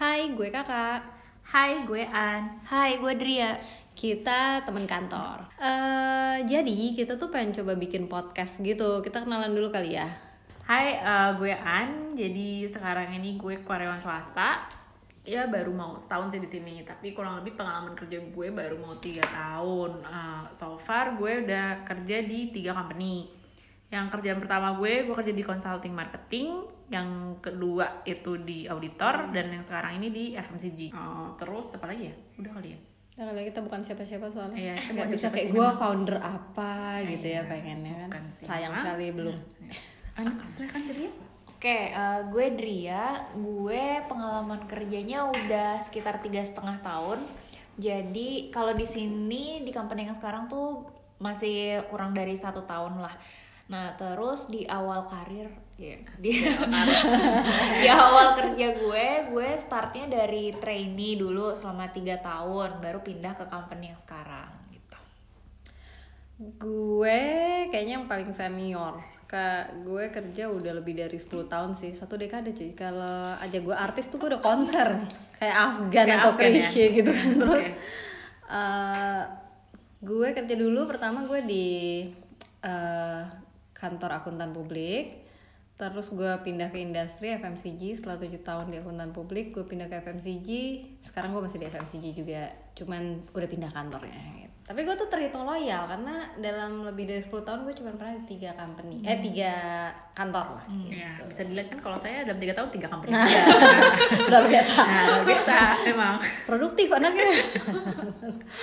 Hai, gue kakak. Hai, gue An. Hai, gue Dria. Kita teman kantor. Eh, jadi kita tuh pengen coba bikin podcast gitu. Kita kenalan dulu kali ya. Hai, eh, gue An. Jadi sekarang ini gue karyawan swasta. Ya baru mau setahun sih di sini, tapi kurang lebih pengalaman kerja gue baru mau tiga tahun. Eh, so far gue udah kerja di tiga company. Yang kerjaan pertama gue, gue kerja di consulting marketing. Yang kedua itu di auditor dan yang sekarang ini di FMCG. Eh, terus apa lagi ya? Udah kali ya. Nah, kalau kita bukan siapa-siapa soalnya. Iya, kita Nggak bukan bisa kayak gue founder apa gitu ya Iya, pengennya kan. bukan sih. Sayang Memang. sekali belum. Anak silakan jadi ya. Oke, eh, gue Dria. Gue pengalaman kerjanya udah sekitar tiga setengah tahun. Jadi kalau di sini di company yang sekarang tuh masih kurang dari satu tahun lah. Nah terus di awal karir, ya, di, di awal kerja gue, gue startnya dari trainee dulu selama tiga tahun, baru pindah ke company yang sekarang. Gitu. Gue kayaknya yang paling senior. Kak, gue kerja udah lebih dari 10 tahun sih, satu dekade cuy. Kalau aja gue artis tuh gue udah konser nih, kayak Afgan Kayak atau ya? Krisye gitu kan. Terus Oke. eh, gue kerja dulu pertama gue di eh, kantor akuntan publik. Terus gue pindah ke industri FMCG setelah 7 tahun di akuntan publik, gue pindah ke FMCG. Sekarang gue masih di FMCG juga, cuman udah pindah kantornya. Gitu. Tapi gue tuh terhitung loyal karena dalam lebih dari 10 tahun gue cuma pernah di tiga company, eh tiga kantor lah. Ya, bisa dilihat kan kalau saya dalam tiga tahun tiga company. Nah. Luar biasa. Nah, luar biasa emang. Produktif anaknya.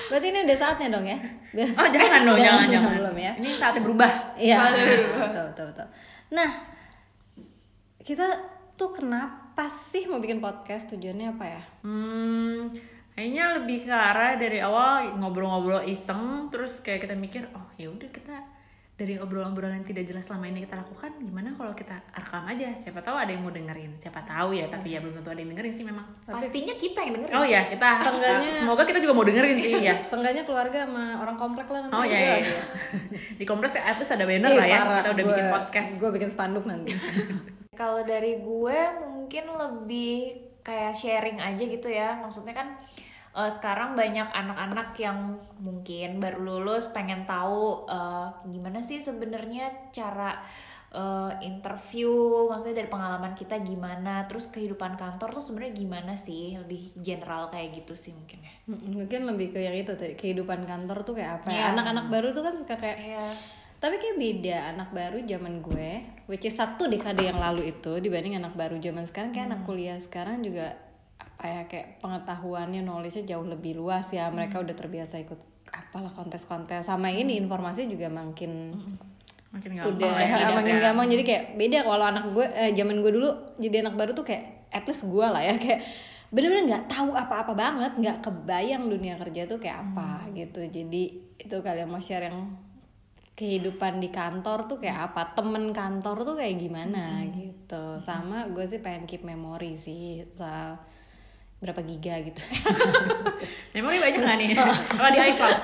Berarti ini udah saatnya dong ya? Oh jangan dong, jangan jangan. Belum ya? Ini saatnya berubah. Iya. Saatnya berubah. Betul, betul, betul. Nah, kita tuh kenapa sih mau bikin podcast? Tujuannya apa ya? Hmm, kayaknya lebih ke arah dari awal ngobrol-ngobrol iseng, terus kayak kita mikir, oh ya udah kita dari obrolan-obrolan yang tidak jelas selama ini kita lakukan, gimana kalau kita rekam aja? Siapa tahu ada yang mau dengerin, siapa tahu ya, tapi ya belum tentu ada yang dengerin sih memang. Pastinya kita yang dengerin. Oh ya, kita Seenggaknya- semoga kita juga mau dengerin sih ya. Seenggaknya keluarga sama orang komplek lah nanti. Oh iya, juga. iya. di kompleks at least ada banner Ih, lah ya, parah. kita udah Gua- bikin podcast. Gue bikin spanduk nanti. Kalau dari gue mungkin lebih kayak sharing aja gitu ya. Maksudnya kan eh, sekarang banyak anak-anak yang mungkin baru lulus pengen tahu eh, gimana sih sebenarnya cara eh, interview, maksudnya dari pengalaman kita gimana, terus kehidupan kantor tuh sebenarnya gimana sih? Lebih general kayak gitu sih mungkin ya. Mungkin lebih ke yang itu tadi kehidupan kantor tuh kayak apa ya? Iya. Anak-anak baru tuh kan suka kayak Kayak tapi kayak beda anak baru zaman gue which is satu dekade yang lalu itu dibanding anak baru zaman sekarang kayak anak kuliah sekarang juga apa ya kayak pengetahuannya knowledge-nya jauh lebih luas ya. Mereka udah terbiasa ikut apalah kontes-kontes. Sama ini informasi juga makin Makin gampang udah ya, makin ya. gampang. Jadi kayak beda kalau anak gue eh, zaman gue dulu jadi anak baru tuh kayak at least gue lah ya. Kayak bener-bener nggak tahu apa-apa banget nggak kebayang dunia kerja tuh kayak apa gitu. Jadi itu kalian mau share yang kehidupan di kantor tuh kayak apa temen kantor tuh kayak gimana gitu. Sama gue sih pengen keep memory sih soal berapa giga gitu. Memori banyak nggak nih? Kalau di iCloud?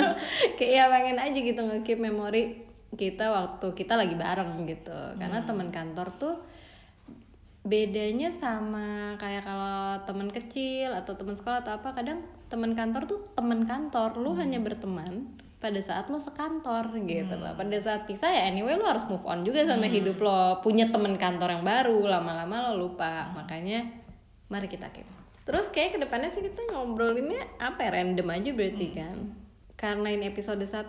kayak ya pengen aja gitu nge-keep memori kita waktu kita lagi bareng gitu. Karena teman kantor tuh bedanya sama kayak kalau teman kecil atau teman sekolah atau apa kadang teman kantor tuh teman kantor lu hanya berteman pada saat lo sekantor gitu loh. Pada saat pisah ya anyway lo harus move on juga sama hidup lo. Punya teman kantor yang baru lama-lama lo lupa. Makanya mari kita keep terus kayak ke depannya sih kita ngobrolinnya apa ya random aja berarti kan. Karena ini episode 1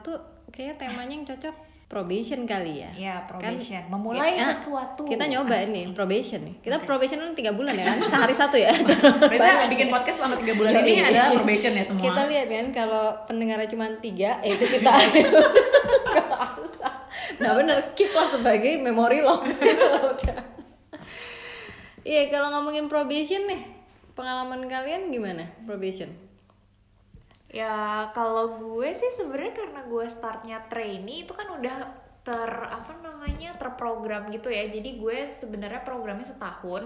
kayaknya temanya yang cocok probation kali ya. Ya Kan- probation, memulai Ya, sesuatu. kita nyoba ini probation nih. Kita probation kan tiga bulan ya kan? Sehari satu ya? Berarti bikin podcast selama 3 bulan ini adalah probation ya semua. kita lihat kan kalau pendengarnya cuma tiga ya itu kita. Nah bener keep lah sebagai memori lo. Iya kalau ngomongin probation nih pengalaman kalian gimana probation Ya kalau gue sih sebenarnya karena gue startnya trainee itu kan udah ter apa namanya terprogram gitu ya. Jadi gue sebenarnya programnya setahun.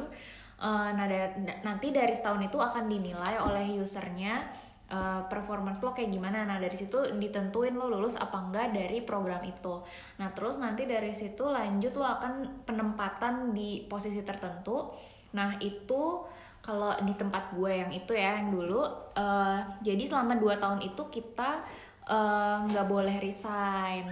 Eh, nah da- nanti dari setahun itu akan dinilai oleh usernya eh, performance lo kayak gimana. Nah dari situ ditentuin lo lulus apa enggak dari program itu. Nah terus nanti dari situ lanjut lo akan penempatan di posisi tertentu. Nah itu kalau di tempat gue yang itu ya yang dulu eh, jadi selama dua tahun itu kita eh, nggak boleh resign.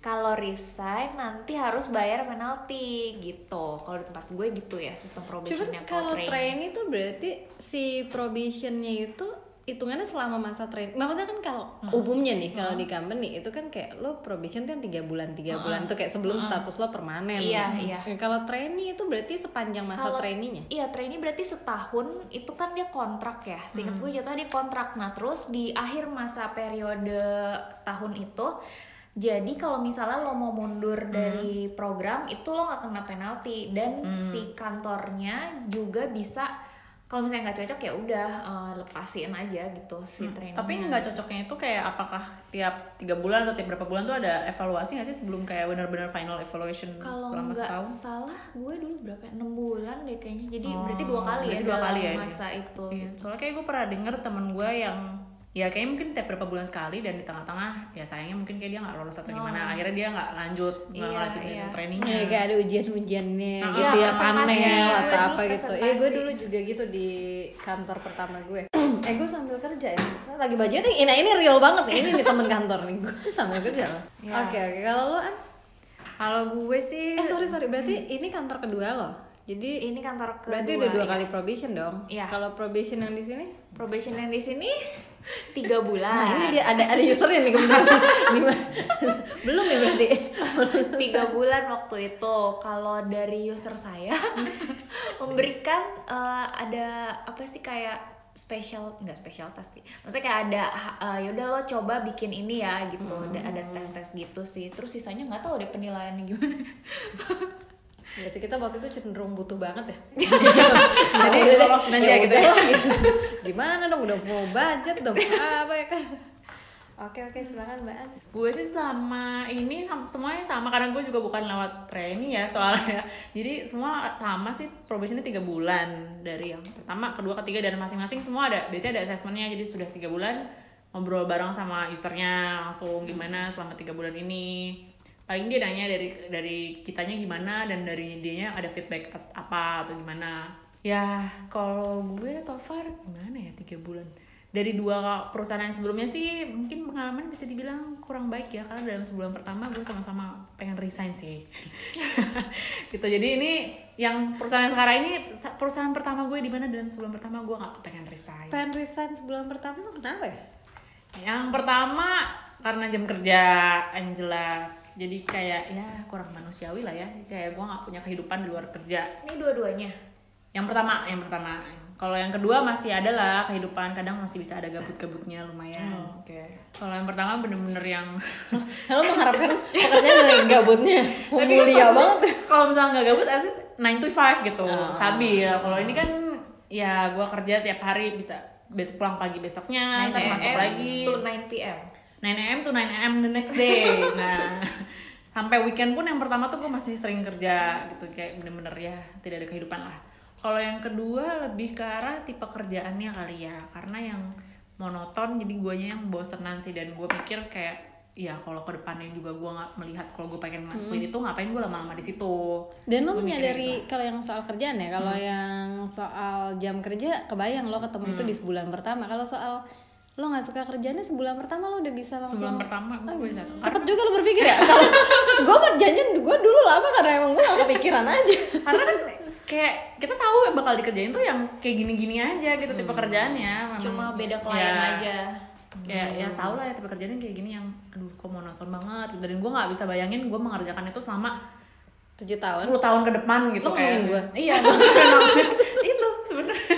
Kalau resign nanti harus bayar penalti gitu. Kalau di tempat gue gitu ya sistem Cuman probationnya kalau trainee itu berarti si probationnya itu hitungannya selama masa train. Maksudnya kan kalau umumnya nih kalau di company itu kan kayak lo probation kan tiga bulan tiga bulan itu kayak sebelum status lo permanen. Iya, iya. Ya, Kalau trainee itu berarti sepanjang masa Kalau- trainee-nya. Iya, trainee berarti setahun itu kan dia kontrak ya. Seingat gue jatuhnya dia kontrak. Nah, terus di akhir masa periode setahun itu jadi kalau misalnya lo mau mundur dari program itu lo nggak kena penalti dan si kantornya juga bisa kalau misalnya nggak cocok ya udah eh, lepasin aja gitu si trainee. Tapi nggak cocoknya itu kayak apakah tiap tiga bulan atau tiap berapa bulan tuh ada evaluasi nggak sih sebelum kayak benar-benar final evaluation kalau selama setahun? salah gue dulu berapa ya? 6 bulan deh kayaknya jadi Oh, berarti dua kali ya berarti dua dalam kali ya ini. masa itu Iya, soalnya kayak gue pernah denger temen gue yang ya kayaknya mungkin tiap berapa bulan sekali dan di tengah-tengah ya sayangnya mungkin kayak dia nggak lolos atau gimana akhirnya dia nggak lanjut nggak Oh. Iya, lanjutin iya. trainingnya Ya, kayak ada ujian-ujiannya Ah, gitu iya, ya panel atau dulu apa gitu. Eh gue dulu juga gitu di kantor pertama gue. eh gue sambil kerja ya. Saya lagi budget nih. Nah ini real banget nih. Ini nih temen kantor nih. Gue sambil kerja loh. Iya. Oke oke. Kalau lo An? kalau gue sih Eh sorry sorry. Berarti ini kantor kedua lo. Jadi ini kantor kedua berarti udah dua ya. kali probation dong. Iya. Kalau probation yang di sini? probation yang di sini tiga bulan. Nah ini dia ada ada usernya nih. Di- Belum ya berarti. tiga bulan waktu itu kalau dari user saya memberikan eh, ada apa sih kayak special nggak special tas sih. Maksudnya kayak ada eh, yaudah lo coba bikin ini ya gitu. Ada ada tes tes gitu sih. Terus sisanya nggak tahu deh penilaiannya gimana Ya sih kita waktu itu cenderung butuh banget ya. Jadi udah deh, lolosin aja gitu ya. gitu. Gimana dong udah mau budget dong apa ya kan? Oke oke silakan Mbak An. gue sih sama ini semuanya sama karena gue juga bukan lewat training ya soalnya jadi semua sama sih probationnya tiga bulan dari yang pertama kedua ketiga dan masing-masing semua ada biasanya ada assessmentnya jadi sudah tiga bulan ngobrol bareng sama usernya langsung gimana selama tiga bulan ini paling dia nanya dari dari kitanya gimana dan dari dianya ada feedback apa atau gimana. Ya kalau gue so far gimana ya tiga bulan. Dari dua perusahaan yang sebelumnya sih mungkin pengalaman bisa dibilang kurang baik ya karena dalam sebulan pertama gue sama-sama pengen resign sih. Gitu jadi ini yang perusahaan yang sekarang ini sa- perusahaan pertama gue di mana dalam sebulan pertama gue nggak pengen resign. Pengen resign sebulan pertama tuh kenapa ya? yang pertama karena jam kerja yang jelas. Jadi kayak ya kurang manusiawi lah ya. Kayak gue nggak punya kehidupan di luar kerja. Ini dua-duanya? Yang pertama yang pertama. Kalau yang kedua masih ada lah kehidupan. Kadang masih bisa ada gabut-gabutnya lumayan. Oke. Kalau yang pertama bener-bener yang Lo mengharapkan pekerjaan dari gabutnya? Tapi mulia banget. kalau misalnya nggak gabut asli 9 to 5 gitu stabil. Kalau ini kan ya gua kerja tiap hari bisa besok pulang pagi besoknya ntar masuk lagi. to 9 pm 9 am to 9 am the next day nah sampai weekend pun yang pertama tuh gue masih sering kerja gitu kayak bener-bener ya tidak ada kehidupan lah kalau yang kedua lebih ke arah tipe kerjaannya kali ya karena yang monoton jadi guanya yang bosenan sih dan gue mikir kayak ya kalau ke depannya juga gue nggak melihat kalau gue pengen ngelakuin itu ngapain gue lama-lama di situ Dan lo mikirnya menyadari kalau yang soal kerjaan ya, kalau Hmm. yang soal jam kerja, kebayang lo ketemu itu di Hmm. sebulan pertama. Kalau soal lo nggak suka kerjanya sebulan pertama lo udah bisa langsung sebulan pertama gue bisa cepet juga lo berpikir ya? Kalau gue mau janjian gue dulu lama karena emang gue gak kepikiran aja. Karena kan kayak kita tahu yang bakal dikerjain tuh yang kayak gini-gini aja gitu tipe kerjaannya memang. Cuma beda klien ya, aja. Kayak ya tau lah ya tipe kerjaan yang kayak gini yang aduh kok monoton banget gitu. dan gue nggak bisa bayangin gue mengerjakan itu selama tujuh tahun. 10 tahun ke depan gitu Lo ngomongin kayak. iya gue ngomongin itu sebenarnya.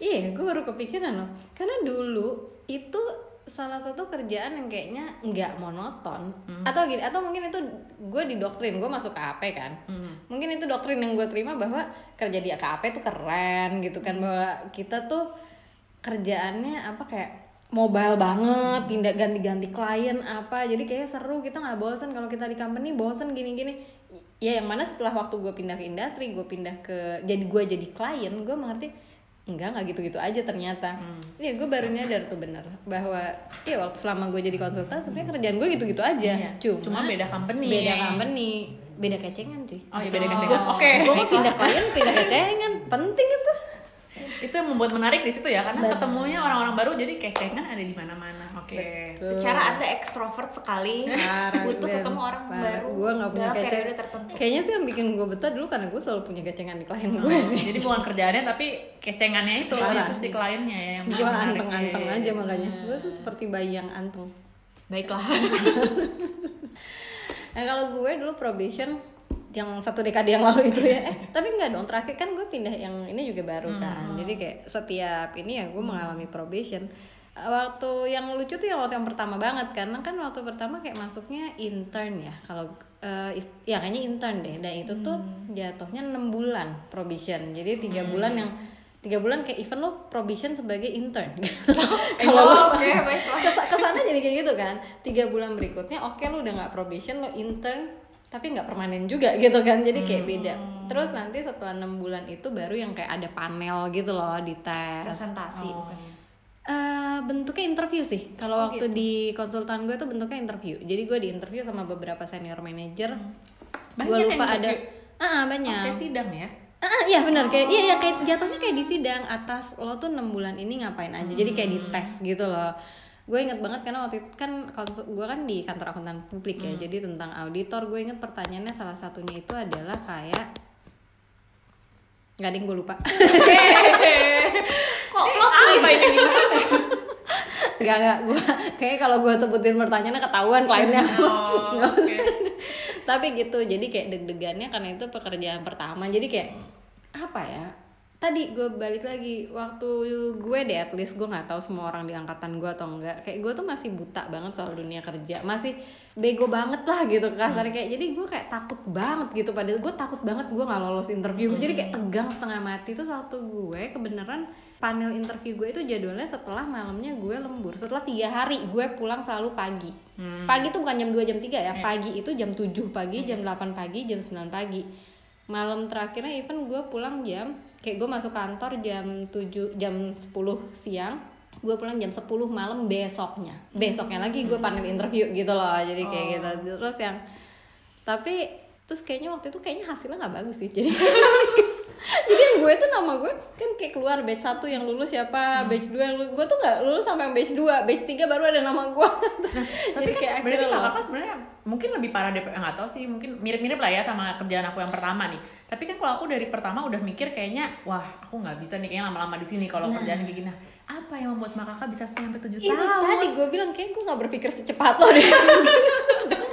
Iya gue baru kepikiran loh. Karena dulu itu salah satu kerjaan yang kayaknya nggak monoton. Atau gini atau mungkin itu gue didoktrin gue masuk KAP kan. Mungkin itu doktrin yang gue terima bahwa kerja di KAP tuh keren gitu kan bahwa kita tuh kerjaannya apa kayak mobile banget pindah ganti-ganti klien apa. Jadi kayak seru kita nggak bosan kalau kita di company bosan gini-gini. Ya yang mana setelah waktu gue pindah ke industri gue pindah ke jadi gue jadi klien gue mengerti enggak nggak gitu-gitu aja ternyata. Iya gue baru nyadar tuh bener bahwa iya waktu selama gue jadi konsultan sebenarnya kerjaan gue gitu-gitu aja. Iya. cuma Cuma beda company. beda company beda kecengan cuy oh ya beda kesengan oke. gue mau pindah klien pindah kecengan. Penting itu itu yang membuat menarik di situ ya karena ketemunya orang-orang baru jadi kecengan ada di mana-mana oke Betul. Secara anda ekstrovert sekali, Parah, ketemu orang Parah. baru. Gue gak punya dalam keceng. periode tertentu. Kayaknya sih yang bikin gue betah dulu karena gue selalu punya kecengan di klien gue Oh, sih. jadi bukan kerjaannya tapi kecengannya itu Parah. itu si kliennya ya yang Gue anteng-anteng Iya, aja makanya. Gue tuh seperti bayi yang anteng. Baiklah. Nah kalau gue dulu probation yang satu dekade yang lalu itu ya. Eh tapi enggak dong terakhir kan gue pindah yang ini juga baru kan. Jadi kayak setiap ini ya gue mengalami probation. Eh, waktu yang lucu tuh yang waktu yang pertama banget karena kan waktu pertama kayak masuknya intern ya kalau eh, is- ya kayaknya intern deh. Dan itu tuh jatuhnya enam bulan probation. Jadi tiga bulan yang tiga bulan kayak event lo probation sebagai intern. Kalau lo Oh, baiklah. Kes- ke sana jadi kayak gitu kan. Tiga bulan berikutnya oke lu udah nggak probation lo intern tapi nggak permanen juga gitu kan jadi kayak beda. Terus nanti setelah enam bulan itu baru yang kayak ada panel gitu loh di tes. Presentasi Oh. Eh, bentuknya interview sih. Kalau Oh, waktu di konsultan gue tuh bentuknya interview. Jadi gue di interview sama beberapa senior manager. Gue Banyak lupa yang ada ah ah, banyak. Kayak sidang ya? Ah, ah, iya benar. Kayak iya ya kayak jatuhnya kayak di sidang. Atas lo tuh enam bulan ini ngapain aja? Jadi kayak dites gitu loh gue inget banget karena waktu itu kan gue kan di kantor akuntan publik ya jadi tentang auditor gue inget pertanyaannya salah satunya itu adalah kayak nggak ada yang gue lupa. Kok twist? apa ini nggak nggak gue kayak kalau gue sebutin pertanyaannya ketahuan kliennya. Oh, oke. tapi gitu jadi kayak deg-degannya karena itu pekerjaan pertama jadi kayak apa ya tadi gue balik lagi waktu gue deh at least gue nggak tahu semua orang di angkatan gue atau enggak. Kayak gue tuh masih buta banget soal dunia kerja. Masih bego banget lah gitu kasar kayak jadi gue kayak takut banget gitu. Pada gue takut banget gue nggak lolos interview. Jadi kayak tegang setengah mati tuh waktu gue kebenaran panel interview gue itu jadwalnya setelah malamnya gue lembur. Setelah tiga hari gue pulang selalu pagi. Pagi tuh bukan jam 2 jam 3 ya. Pagi itu jam 7 pagi jam 8 pagi jam 9 pagi. Malam terakhirnya even gue pulang jam kayak gue masuk kantor jam 7 jam 10 siang gue pulang jam 10 malam besoknya. Besoknya lagi gue panel interview gitu loh jadi kayak gitu. Terus yang tapi terus kayaknya waktu itu kayaknya hasilnya nggak bagus sih jadi jadi yang gue tuh nama gue kan kayak keluar batch satu yang lulus siapa batch 2 yang lulus. Gue tuh nggak lulus sampai yang batch 2 batch 3 baru ada nama gue. Tapi jadi kan kayak berarti akhirnya kakak sebenarnya mungkin lebih parah daripada nggak tahu sih mungkin mirip-mirip lah ya sama kerjaan aku yang pertama nih. Tapi kan kalau aku dari pertama udah mikir kayaknya wah aku nggak bisa nih kayaknya lama-lama di sini kalau kerjaan kayak gini. Nah, apa yang membuat mak kakak bisa sampai tujuh itu tahun? tadi gue bilang kayak gue nggak berpikir secepat lo deh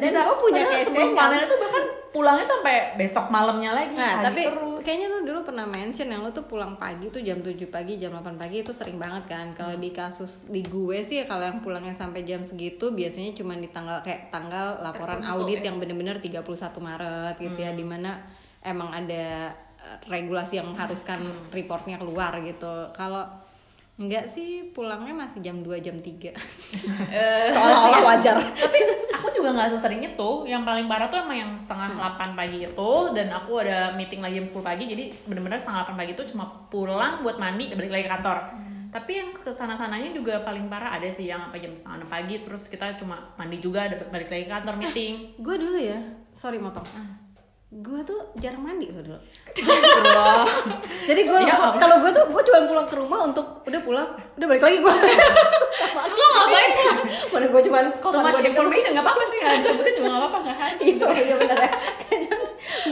dan gue punya kecengan panen itu bahkan pulangnya tuh sampai besok malamnya lagi Nah, tapi terus. kayaknya lu dulu pernah mention yang lu tuh pulang pagi tuh jam 7 pagi, jam 8 pagi itu sering banget kan. Kalau di kasus di gue sih kalau yang pulangnya sampai jam segitu biasanya cuma di tanggal kayak tanggal laporan Tertentu audit ya? yang bener-bener 31 Maret gitu ya di mana emang ada eh, regulasi yang mengharuskan reportnya keluar gitu. Kalau enggak sih pulangnya masih jam 2 jam 3 Seolah-olah wajar. tapi aku juga nggak sesering itu. Yang paling parah tuh emang yang setengah Hmm. 8 pagi itu dan aku ada meeting lagi jam 10 pagi jadi bener-bener setengah 8 pagi itu cuma pulang buat mandi dan balik lagi ke kantor. Hmm. tapi yang ke sana sananya juga paling parah ada sih yang apa jam setengah 6 pagi terus kita cuma mandi juga ada balik lagi ke kantor meeting. Gue dulu ya, sorry motong Gue tuh jarang mandi loh dulu. Jadi gue Ya kalau gue tuh gue cuma pulang ke rumah untuk udah pulang, udah balik lagi gue. lo ngapain Mana gue cuma much gue information nggak apa-apa sih disebutin juga nggak apa-apa nggak harus Iya, iya bener ya.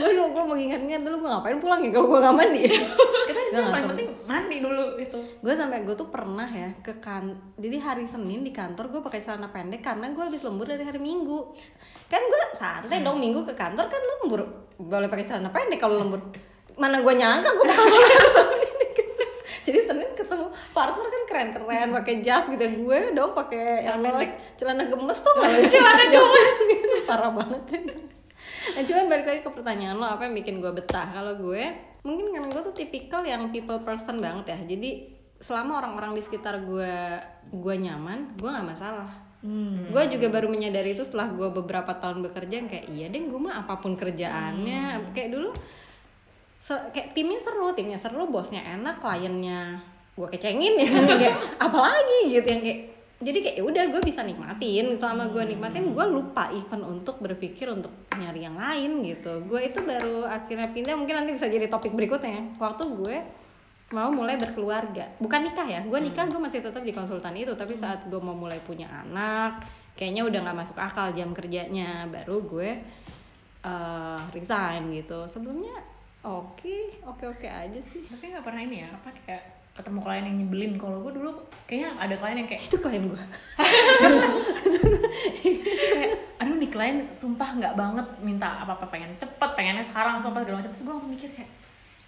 gue dulu gue mengingat-ingat dulu gue ngapain pulang ya kalau gue nggak mandi. kita justru Nggak, paling penting mandi dulu itu gue sampai gue tuh pernah ya ke kan jadi hari Senin di kantor gue pakai celana pendek karena gue habis lembur dari hari Minggu. Kan gue santai dong Minggu ke kantor kan lembur. Boleh pakai celana pendek kalau lembur. Mana gue nyangka gue bakal celana Senin. Jadi Senin ketemu partner kan keren-keren pakai jas gitu gue dong pakai Celana yang pendek. celana gemes tuh nggak celana gemes. parah banget. Itu Nah, cuman balik lagi ke pertanyaan lo apa yang bikin gue betah? Kalau gue mungkin karena gue tuh tipikal yang people person banget ya. Jadi selama orang-orang di sekitar gue gue nyaman gue nggak masalah. Gue juga baru menyadari itu setelah gue beberapa tahun bekerja yang kayak iya deh gue mah apa pun kerjaannya. Kayak dulu se- kayak timnya seru timnya seru bosnya enak kliennya gue kecengin ya. Kan kayak apalagi? Gitu yang kayak jadi kayak ya udah gue bisa nikmatin. Selama gue nikmatin gue lupa even untuk berpikir untuk nyari yang lain gitu. Gue itu baru akhirnya pindah mungkin nanti bisa jadi topik berikutnya. Ya. waktu gue mau mulai berkeluarga. Bukan nikah ya gue nikah gue masih tetap di konsultan itu. Tapi saat gue mau mulai punya anak kayaknya udah nggak masuk akal jam kerjanya. Baru gue eh, resign gitu. Sebelumnya oke oke oke aja sih. Tapi nggak pernah ini ya apa kayak ketemu klien yang nyebelin. Kalau gue dulu kayaknya ada klien yang kayak itu klien gue kayak aduh nih klien sumpah nggak banget minta apa apa pengen cepet pengennya sekarang sumpah segala macam. Terus gue langsung mikir kayak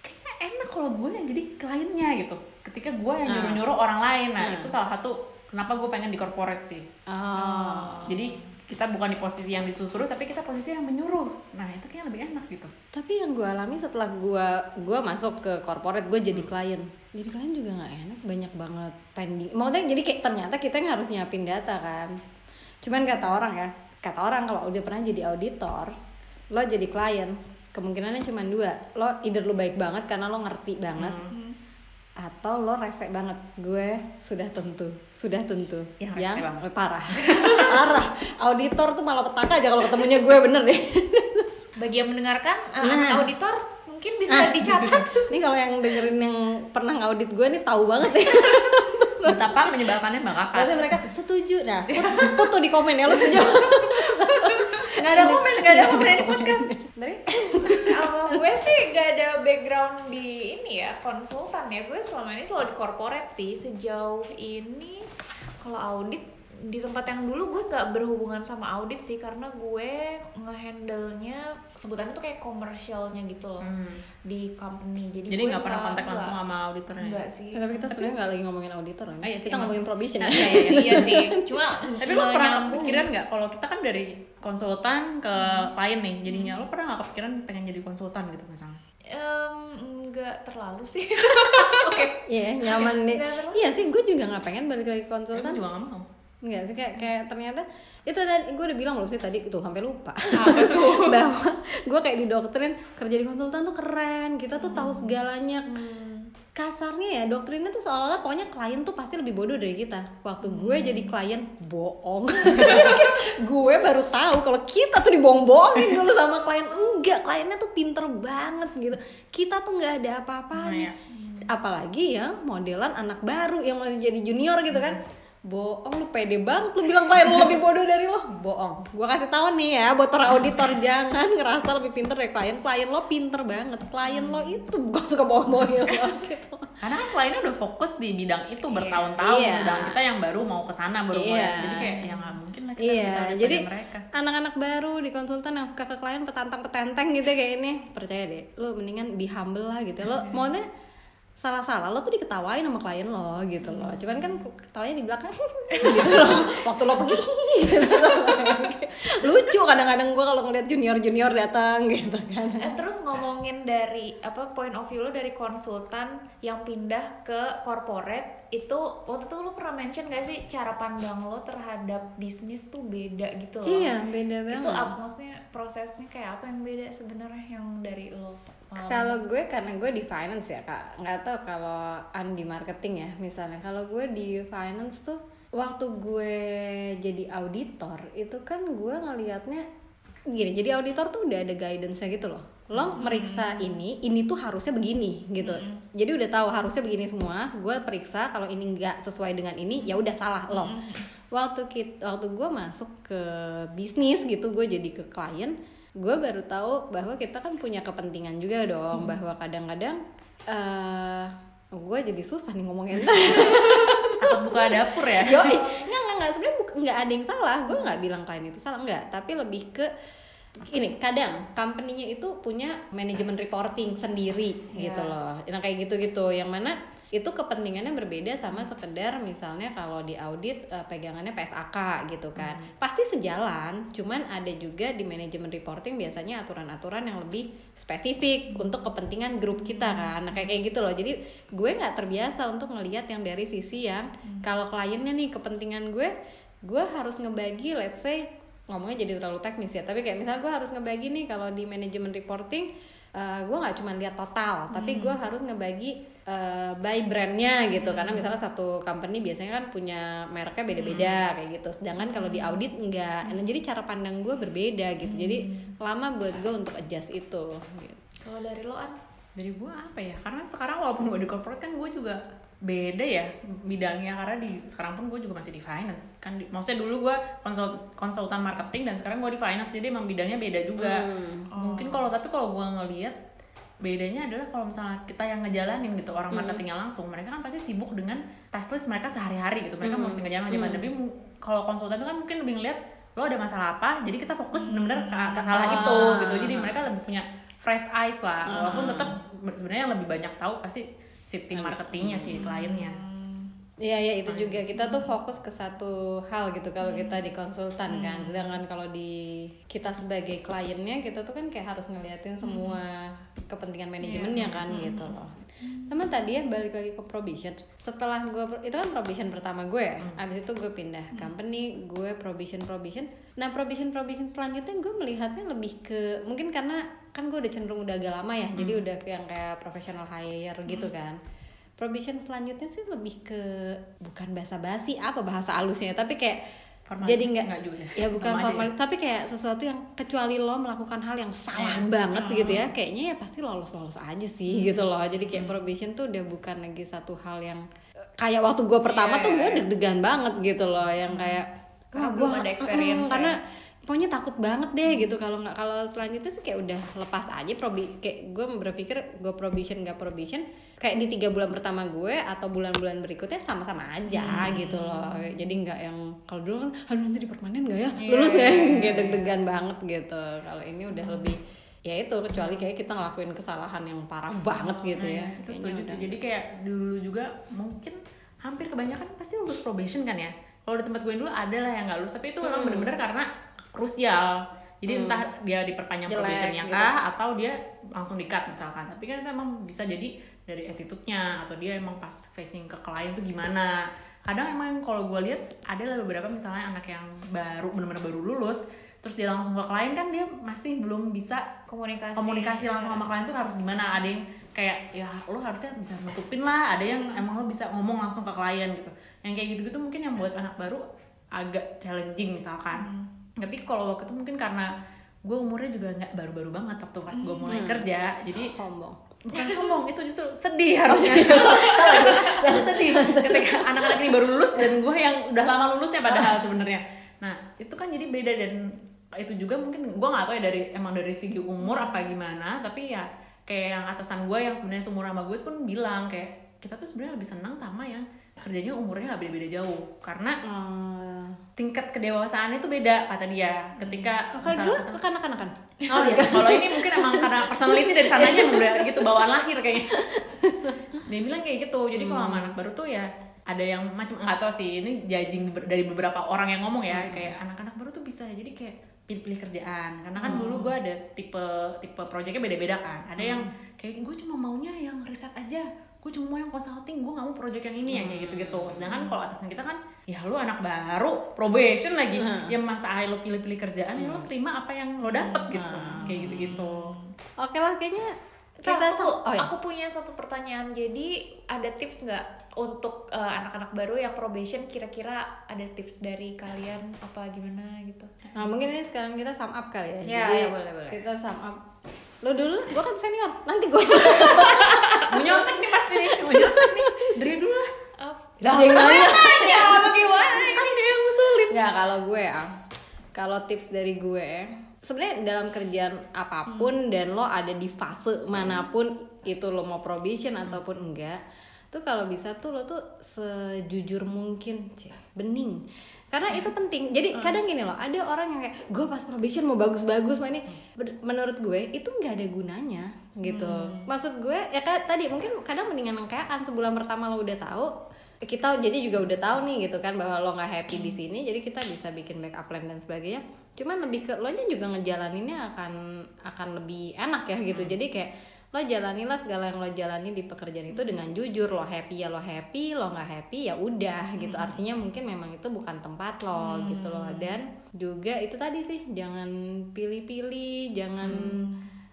kayaknya enak kalau gue yang jadi kliennya gitu. Ketika gue yang nyuruh nyuruh orang lain. Nah itu salah satu kenapa gue pengen di corporate sih. Oh. Jadi kita bukan di posisi yang disuruh tapi kita posisi yang menyuruh. Nah itu kayaknya lebih enak gitu. Tapi yang gue alami setelah gue gue masuk ke corporate gue jadi klien jadi klien juga nggak enak banyak banget pending. Maksudnya jadi kayak ternyata kita yang harus nyiapin data kan. Cuman kata orang ya kata orang kalau udah pernah jadi auditor lo jadi klien kemungkinannya cuma dua. Lo either lo baik banget karena lo ngerti banget atau lo rese banget. Gue sudah tentu sudah tentu. Yang rese banget. parah. Parah. Auditor tuh malah petaka aja kalau ketemunya gue bener deh. Bagi yang mendengarkan uh, Nah. auditor mungkin bisa dicatat. ini kalau yang dengerin yang pernah ngaudit gue nih tahu banget ya. Betapa menyebalkannya mbak kakak. Berarti mereka setuju. Nah put, put tuh di komen ya lo setuju? Nggak ada komen nggak ada komen di podcast. Dari? Sama gue sih gak ada background di ini ya konsultan ya. Gue selama ini selalu di corporate sih. Sejauh ini kalau audit di tempat yang dulu gue gak berhubungan sama audit sih karena gue ngehandle-nya sebutannya tuh kayak komersialnya gitu loh di company. Jadi, jadi gue nggak pernah kontak nggak- langsung sama auditornya enggak sih. Tapi kita sebenarnya nggak lagi ngomongin auditor kan Ah, iya sih, kita emang. ngomongin probation. Ya Iya, iya, iya. iya sih. Cuma tapi lo pernah kepikiran nggak? Kalau kita kan dari konsultan ke klien nih jadinya lo pernah nggak kepikiran pengen jadi konsultan gitu misalnya? Em, enggak terlalu sih. Iya nyaman deh Nggak iya sih gue juga nggak pengen balik lagi ke Gue konsultan. juga nggak mau Enggak sih kayak kayak ternyata itu tadi gue udah bilang belum sih tadi tuh sampai lupa. Bahwa gue kayak didoktrin kerja di konsultan tuh keren kita tuh tahu segalanya. Kasarnya ya doktrinnya tuh seolah-olah pokoknya klien tuh pasti lebih bodoh dari kita. Waktu gue jadi klien bohong. Gue baru tahu kalau kita tuh dibohong-bohongin dulu sama klien. Enggak kliennya tuh pinter banget gitu. Kita tuh nggak ada apa-apanya. Apalagi ya modelan anak baru yang masih jadi junior gitu kan bohong lu pede banget lu bilang klien lu lebih bodoh dari lo. Bohong. Gua kasih tahu nih ya buat para auditor jangan ngerasa lebih pinter dari klien. Klien lo pinter banget. Klien lo itu bukan suka bohong-bohongin lo gitu. Karena kan kliennya udah fokus di bidang itu bertahun-tahun. Iya. sedangkan kita yang baru mau ke sana baru mulai. Iya. jadi kayak ya nggak mungkin lah kita Iya, minta jadi mereka. anak-anak baru di konsultan yang suka ke klien petantang petenteng gitu kayak ini percaya deh, lo mendingan be humble lah gitu. Lo maunya salah-salah lo tuh diketawain sama klien lo gitu loh. Cuman kan ketawanya di belakang gitu loh. Waktu lo pergi gitu loh. Lucu kadang-kadang gua kalau ngeliat junior-junior datang gitu kan. Eh, terus ngomongin dari apa point of view lo dari konsultan yang pindah ke corporate itu waktu itu lo pernah mention gak sih cara pandang lo terhadap bisnis tuh beda gitu loh Iya, beda itu banget. apa maksudnya prosesnya kayak apa yang beda sebenarnya yang dari lo? Kalau gue karena gue di finance ya kak, nggak tahu kalau an di marketing ya misalnya. Kalau gue di finance tuh waktu gue jadi auditor itu kan gue ngelihatnya gini. Jadi auditor tuh udah ada guidance-nya gitu loh. Lo meriksa ini, ini tuh harusnya begini gitu. Jadi udah tahu harusnya begini semua. Gue periksa kalau ini nggak sesuai dengan ini, ya udah salah lo. Waktu kita, waktu gue masuk ke bisnis gitu, gue jadi ke klien gue baru tahu bahwa kita kan punya kepentingan juga dong bahwa kadang-kadang eh gue jadi susah nih ngomongin takut buka dapur ya? Yoi, nggak nggak nggak. Sebenarnya nggak ada yang salah. Gue nggak bilang klien itu salah. Nggak. Tapi lebih ke ini kadang company-nya itu punya manajemen reporting sendiri gitu loh. Yang kayak gitu gitu yang mana itu kepentingannya berbeda sama sekedar misalnya kalau di audit eh, pegangannya PSAK gitu kan. Pasti sejalan cuman ada juga di manajemen reporting biasanya aturan-aturan yang lebih spesifik untuk kepentingan grup kita kan. Nah kayak kayak gitu loh. Jadi gue nggak terbiasa untuk ngelihat yang dari sisi yang kalau kliennya nih kepentingan gue gue harus ngebagi let's say ngomongnya jadi terlalu teknis ya. Tapi kayak misalnya gue harus ngebagi nih kalau di manajemen reporting eh, gue nggak cuma lihat total tapi gue harus ngebagi eh, by brandnya gitu. Karena misalnya satu company biasanya kan punya mereknya beda-beda kayak gitu. Sedangkan kalau di audit enggak. Nah, jadi cara pandang gue berbeda gitu. Jadi lama buat gue untuk adjust itu gitu. kalau dari lo an? Dari gue apa ya? Karena sekarang walaupun gue di corporate kan gue juga beda ya bidangnya karena di sekarang pun gue juga masih di finance. Kan di- maksudnya dulu gue konsul, konsultan marketing dan sekarang gue di finance jadi emang bidangnya beda juga. Mungkin kalau tapi kalau gue ngelihat bedanya adalah kalau misalnya kita yang ngejalanin gitu orang marketingnya langsung mereka kan pasti sibuk dengan task list mereka sehari-hari gitu mereka mesti ngejalanin ngejalanin tapi mu- kalau konsultan itu kan mungkin lebih ngeliat lo ada masalah apa jadi kita fokus benar-benar ke, ke hal itu gitu. Jadi mereka lebih punya fresh eyes lah walaupun tetap sebenarnya yang lebih banyak tahu pasti si tim marketingnya si kliennya Iya ya itu juga. kita tuh fokus ke satu hal gitu kalau kita di konsultan kan. Sedangkan kalau di kita sebagai kliennya kita tuh kan kayak harus ngeliatin semua kepentingan manajemennya kan gitu loh. Sama tadi ya balik lagi ke probation. Setelah gue itu kan probation pertama gue, ya. abis itu gue pindah company, gue probation probation. Nah probation probation selanjutnya gue melihatnya lebih ke mungkin karena kan gue udah cenderung udah agak lama ya, jadi udah yang kayak professional hire gitu kan probation selanjutnya sih lebih ke bukan bahasa basi apa bahasa halusnya tapi kayak Formalis jadi nggak ya? ya bukan formal tapi kayak sesuatu yang kecuali lo melakukan hal yang salah banget gitu ya kayaknya ya pasti lolos lolos aja sih gitu loh. Jadi kayak probation tuh udah bukan lagi satu hal yang kayak waktu gue pertama tuh gue deg-degan banget gitu loh yang kayak Wah, gue ada experience ya. karena pokoknya takut banget deh gitu. Kalau nggak kalau selanjutnya sih kayak udah lepas aja probi kayak gue berpikir gue probation nggak probation kayak di tiga bulan pertama gue atau bulan-bulan berikutnya sama-sama aja gitu loh. Jadi nggak yang kalau dulu kan aduh nanti dipermanen nggak ya? Lulus ya kayak deg-degan banget gitu. Kalau ini udah lebih ya itu kecuali kayak kita ngelakuin kesalahan yang parah banget gitu ya. itu setuju sih. jadi kayak dulu juga mungkin hampir kebanyakan pasti lulus probation kan ya? Kalau di tempat gue dulu ada lah yang nggak lulus tapi itu memang bener-bener karena krusial. Jadi entah dia diperpanjang Jelek probationnya gitu. kah atau dia langsung di cut misalkan. Tapi kan itu emang bisa jadi dari attitude-nya atau dia emang pas facing ke klien tuh gimana. Kadang emang kalau gue lihat ada lah beberapa misalnya anak yang baru bener-bener baru lulus terus dia langsung ke klien kan dia masih belum bisa komunikasi. komunikasi langsung sama klien tuh harus gimana. Ada yang kayak ya lo harusnya bisa nutupin lah. Ada yang emang lo bisa ngomong langsung ke klien gitu. Yang kayak gitu-gitu mungkin yang buat anak baru agak challenging misalkan tapi kalau waktu itu mungkin karena gue umurnya juga nggak baru-baru banget waktu pas gue mulai kerja jadi sombong. Bukan sombong itu justru sedih harusnya. itu sedih. Ketika anak-anak ini baru lulus dan gue yang udah lama lulusnya padahal sebenarnya. Nah itu kan jadi beda dan itu juga mungkin gue nggak tahu ya dari emang dari segi umur apa gimana tapi ya kayak yang atasan gue yang sebenarnya seumur sama gue pun bilang kayak kita tuh sebenarnya lebih senang sama yang kerjanya umurnya nggak beda-beda jauh. Karena Eh, tingkat kedewasaan itu beda kata dia. Ketika kayak misalnya gue ketemu- kekanak-kanakan Oh iya, kalau ini mungkin emang karena personality dari sananya udah gitu bawaan lahir kayaknya. Dia bilang kayak gitu. Jadi kalau sama anak baru tuh ya ada yang macam nggak tahu sih. Ini judging dari beberapa orang yang ngomong ya. Kayak anak-anak baru tuh bisa jadi kayak pilih-pilih kerjaan. Karena kan dulu gue ada tipe tipe proyeknya beda-beda kan. Ada yang kayak gue cuma maunya yang riset aja gue cuma mau yang consulting gue nggak mau project yang ini yang kayak gitu-gitu sedangkan kalau atasan kita kan ya lu anak baru probation lagi ya masa akhir lo pilih-pilih kerjaan ya lo terima apa yang lo dapet gitu kayak gitu-gitu oke lah kayaknya Kita kita aku, oh ya aku punya satu pertanyaan. Jadi ada tips nggak untuk uh, anak-anak baru yang probation? Kira-kira ada tips dari kalian apa gimana gitu? Nah mungkin ini sekarang kita sum up kali ya. Ya, Jadi ya, boleh, boleh. kita sum up. Lo dulu, gue kan senior. Nanti gue. mau nyontek nih pasti nih mau nyontek nih dari dulu lah Yang nanya. ya bagaimana kan dia yang ngusulin Nggak kalau gue ya. Kalau tips dari gue, sebenarnya dalam kerjaan apa pun dan lo ada di fase mana pun itu lo mau probation ataupun enggak, tuh kalau bisa tuh lo tuh sejujur mungkin, Cih, bening. Karena itu penting. Jadi kadang gini loh, ada orang yang kayak gue pas probation mau bagus-bagus, mau ini. Menurut gue itu nggak ada gunanya gitu. Maksud gue ya kayak tadi mungkin kadang mendingan yang kayak kan sebulan pertama lo udah tahu, kita jadi juga udah tahu nih gitu kan bahwa lo nggak happy di sini jadi kita bisa bikin backup plan dan sebagainya cuman lebih ke lo nya juga ngejalaninnya akan akan lebih enak ya gitu jadi kayak lo jalanilah segala yang lo jalani di pekerjaan itu dengan jujur lo happy ya lo happy lo nggak happy ya udah gitu. Artinya mungkin memang itu bukan tempat lo gitu loh. Dan juga itu tadi sih jangan pilih-pilih jangan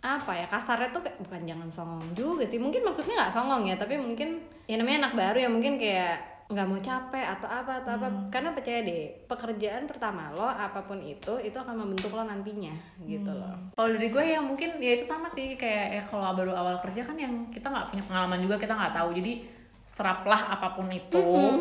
apa ya kasarnya tuh kayak bukan jangan songong juga sih. Mungkin maksudnya nggak songong ya tapi mungkin ya namanya anak baru ya mungkin kayak nggak mau capek atau apa atau apa. Karena percaya deh pekerjaan pertama lo apa pun itu itu akan membentuk lo nantinya gitu loh. Kalau dari gue yang mungkin ya itu sama sih kayak ya kalau baru awal kerja kan yang kita nggak punya pengalaman juga kita nggak tahu. Jadi seraplah apa pun itu.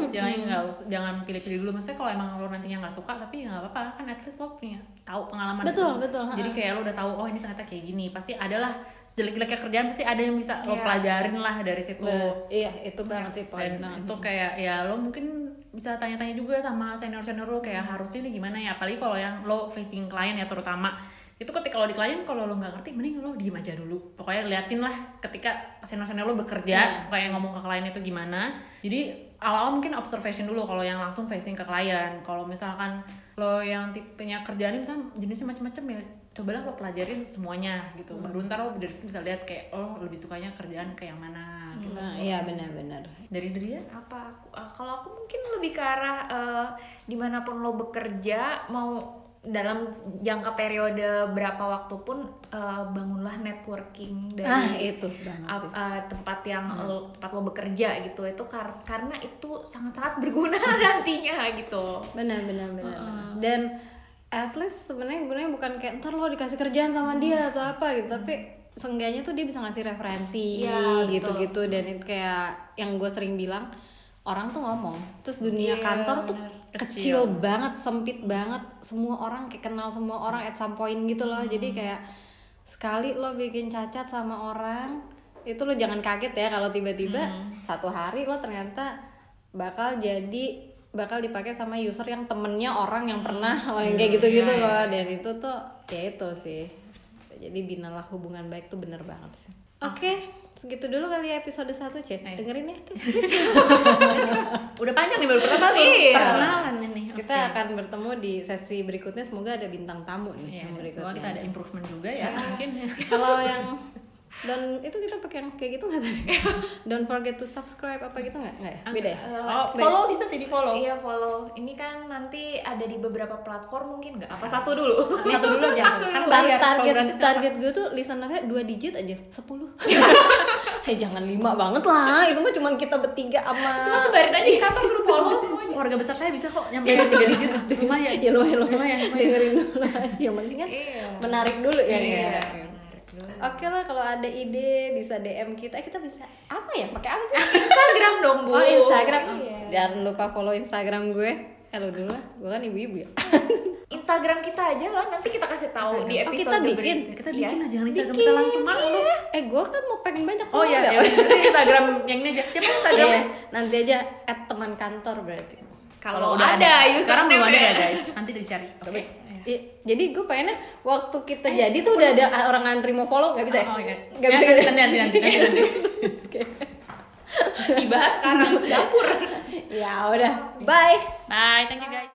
Jangan nggak us- jangan pilih-pilih dulu. Maksudnya kalau emang lo nantinya nggak suka tapi ya nggak apa-apa. Kan at least lo punya tahu pengalaman Betul, itu. betul, jadi kayak lo udah tahu oh ini ternyata kayak gini. Pasti adalah sejelek-jeleknya kerjaan pasti ada yang bisa lo Iya. pelajarin lah dari situ. Be- iya itu banget sih poin dan banget. itu kayak ya lo mungkin bisa tanya-tanya juga sama senior senior lo kayak Hmm. harusnya ini gimana ya? Apalagi kalau yang lo facing klien ya terutama itu ketika lo di klien kalau lo nggak ngerti mending lo diem aja dulu. Pokoknya liatin lah ketika senior senior lo bekerja Iya. kayak ngomong ke klien itu gimana. Jadi awal-awal mungkin observation dulu kalau yang langsung facing ke klien. Kalau misalkan lo yang tipenya kerjaan misalnya jenisnya macam-macam ya cobalah lo pelajarin semuanya gitu. Hmm. baru ntar lo dari situ bisa lihat kayak oh lebih sukanya kerjaan kayak yang mana gitu. Nah, iya benar-benar. Dari dari ya? Apa aku ah, kalau aku mungkin lebih ke arah eh, di mana pun lo bekerja mau dalam jangka periode berapa waktu pun eh, bangunlah networking dari ah itu sih. eh, tempat yang lo, tempat lo bekerja gitu. Itu kar- karena itu sangat sangat berguna nantinya gitu. Benar benar benar benar. dan at least sebenarnya gunanya bukan kayak ntar lo dikasih kerjaan sama dia atau apa gitu tapi seenggaknya tuh dia bisa ngasih referensi Iya, betul. gitu-gitu dan itu kayak yang gue sering bilang orang tuh ngomong terus dunia Iya, kantor tuh. Kecil. Banget sempit banget. Semua orang kayak kenal semua orang at some point gitu loh. Jadi kayak sekali lo bikin cacat sama orang itu lo jangan kaget ya kalau tiba-tiba satu hari lo ternyata bakal jadi bakal dipakai sama user yang temennya orang yang pernah lo yang kayak gitu-gitu loh. dan itu tuh ya itu sih. Jadi binalah hubungan baik tuh bener banget sih. Oke segitu dulu kali ya episode 1 cek Ayo. dengerin ya. Udah panjang nih baru pertama Iya. perkenalan ini. kita akan bertemu di sesi berikutnya semoga ada bintang tamu nih Iya, yang semoga berikutnya kita ada improvement juga ya mungkin. kalau yang dan itu kita pakai yang kayak gitu nggak tadi? Don't forget to subscribe apa gitu nggak? Nggak ya? Beda ya? Oh, follow bisa sih di follow. iya follow. Ini kan nanti ada di beberapa platform mungkin nggak? Apa satu dulu? Satu dulu aja. Kan kalau target nggak target gue tuh listenernya dua digit aja. 10 Hei jangan lima banget lah. Itu mah cuman kita bertiga sama cuma sebarin aja di kantor suruh follow semuanya. Keluarga besar saya bisa kok nyampe tiga digit. Lumayan. ya lumayan lumayan, dengerin dulu aja. Yang penting kan Iya. menarik dulu ya. Iya. Oke lah kalau ada ide bisa DM kita kita bisa apa ya pakai apa sih Instagram dong bu Oh Instagram Iya. Jangan lupa follow Instagram gue Eh lu dulu lah Gue kan ibu-ibu ya Instagram kita aja lah nanti kita kasih tahu di Oh, episode kita bikin. Kita Iya. bikin aja jangan Instagram kita langsung malu. Eh gue kan mau pengen banyak Oh iya, ya, ya. Instagram yang ini aja. Siapa Instagram? Iya, nanti aja at teman kantor berarti kalau ada, username Sekarang belum ada ya ya. guys. Nanti dicari. Oke. I- jadi gue pengennya waktu kita jadi tuh udah ada orang ngantri mau follow nggak bisa ya? Oh iya. Nggak Ya, bisa nanti, gitu. nanti, nanti, nanti, nanti. Dibahas sekarang dapur ya udah, bye. Bye, thank you guys.